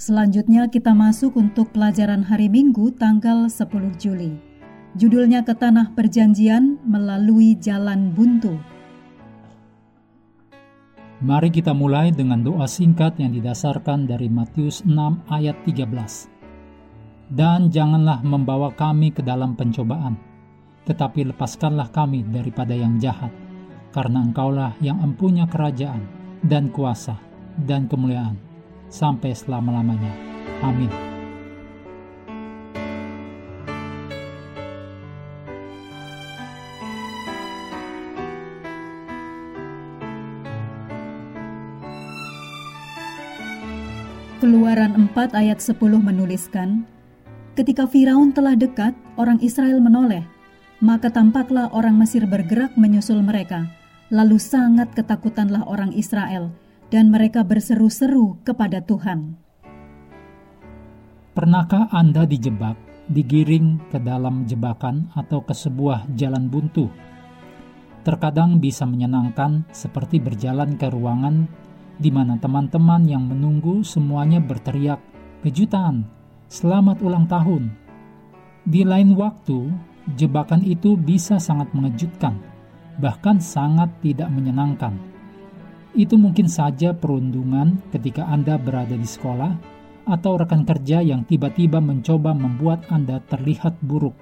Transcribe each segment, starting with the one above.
Selanjutnya kita masuk untuk pelajaran hari Minggu tanggal 10 Juli. Judulnya ke Tanah Perjanjian melalui Jalan Buntu. Mari kita mulai dengan doa singkat yang didasarkan dari Matius 6 ayat 13. Dan janganlah membawa kami ke dalam pencobaan, tetapi lepaskanlah kami daripada yang jahat, karena engkaulah yang empunya kerajaan, dan kuasa, dan kemuliaan, sampai selama-lamanya. Amin. Keluaran 4 ayat 10 menuliskan, Ketika Firaun telah dekat, orang Israel menoleh, maka tampaklah orang Mesir bergerak menyusul mereka, lalu sangat ketakutanlah orang Israel, dan mereka berseru-seru kepada Tuhan. Pernahkah Anda dijebak, digiring ke dalam jebakan atau ke sebuah jalan buntu? Terkadang bisa menyenangkan seperti berjalan ke ruangan di mana teman-teman yang menunggu semuanya berteriak, "Kejutan! Selamat ulang tahun!" Di lain waktu, jebakan itu bisa sangat mengejutkan, bahkan sangat tidak menyenangkan. Itu mungkin saja perundungan ketika Anda berada di sekolah atau rekan kerja yang tiba-tiba mencoba membuat Anda terlihat buruk.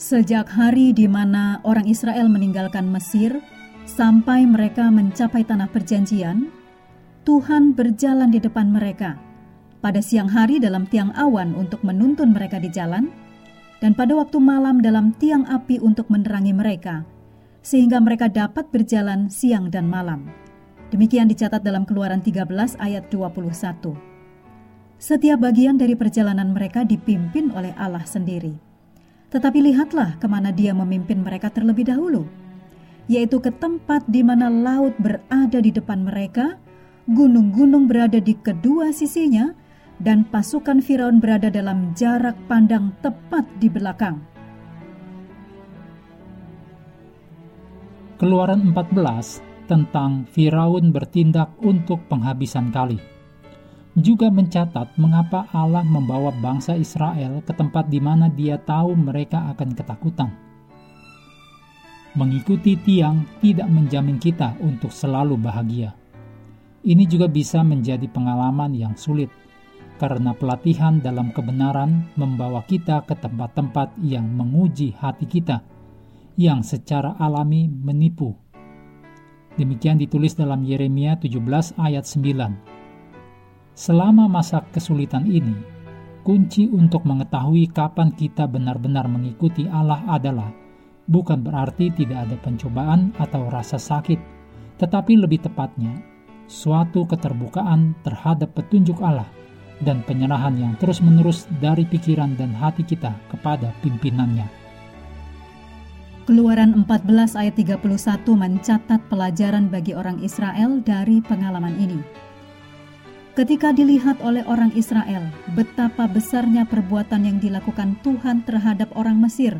Sejak hari di mana orang Israel meninggalkan Mesir sampai mereka mencapai tanah perjanjian, Tuhan berjalan di depan mereka pada siang hari dalam tiang awan untuk menuntun mereka di jalan, dan pada waktu malam dalam tiang api untuk menerangi mereka, sehingga mereka dapat berjalan siang dan malam. Demikian dicatat dalam Keluaran 13 ayat 21. Setiap bagian dari perjalanan mereka dipimpin oleh Allah sendiri. Tetapi lihatlah ke mana dia memimpin mereka terlebih dahulu, yaitu ke tempat di mana laut berada di depan mereka, gunung-gunung berada di kedua sisinya, dan pasukan Firaun berada dalam jarak pandang tepat di belakang. Keluaran 14 tentang Firaun bertindak untuk penghabisan kali juga mencatat mengapa Allah membawa bangsa Israel ke tempat di mana Dia tahu mereka akan ketakutan. Mengikuti tiang tidak menjamin kita untuk selalu bahagia. Ini juga bisa menjadi pengalaman yang sulit karena pelatihan dalam kebenaran membawa kita ke tempat-tempat yang menguji hati kita, yang secara alami menipu. Demikian ditulis dalam Yeremia 17 ayat 9. Selama masa kesulitan ini, kunci untuk mengetahui kapan kita benar-benar mengikuti Allah adalah bukan berarti tidak ada pencobaan atau rasa sakit, tetapi lebih tepatnya suatu keterbukaan terhadap petunjuk Allah dan penyerahan yang terus-menerus dari pikiran dan hati kita kepada pimpinannya. Keluaran 14 ayat 31 mencatat pelajaran bagi orang Israel dari pengalaman ini. Ketika dilihat oleh orang Israel betapa besarnya perbuatan yang dilakukan Tuhan terhadap orang Mesir,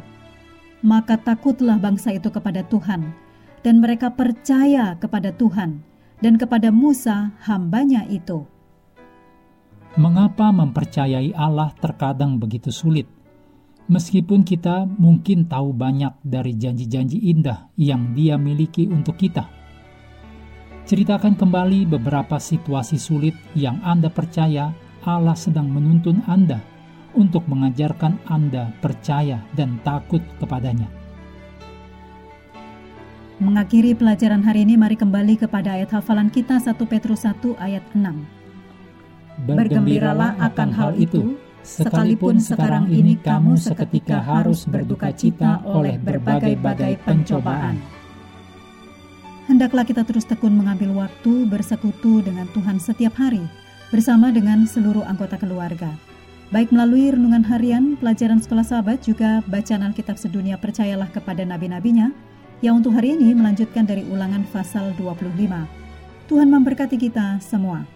maka takutlah bangsa itu kepada Tuhan, dan mereka percaya kepada Tuhan dan kepada Musa hambanya itu. Mengapa mempercayai Allah terkadang begitu sulit? Meskipun kita mungkin tahu banyak dari janji-janji indah yang Dia miliki untuk kita Ceritakan kembali beberapa situasi sulit yang Anda percaya Allah sedang menuntun Anda untuk mengajarkan Anda percaya dan takut kepadanya. Mengakhiri pelajaran hari ini, mari kembali kepada ayat hafalan kita 1 Petrus 1 ayat 6. Bergembiralah akan hal itu, sekalipun sekarang ini kamu seketika harus berduka cita oleh berbagai-bagai pencobaan hendaklah kita terus tekun mengambil waktu bersekutu dengan Tuhan setiap hari bersama dengan seluruh anggota keluarga. Baik melalui renungan harian, pelajaran sekolah sahabat, juga bacaan Alkitab sedunia percayalah kepada nabi-nabinya, yang untuk hari ini melanjutkan dari ulangan pasal 25. Tuhan memberkati kita semua.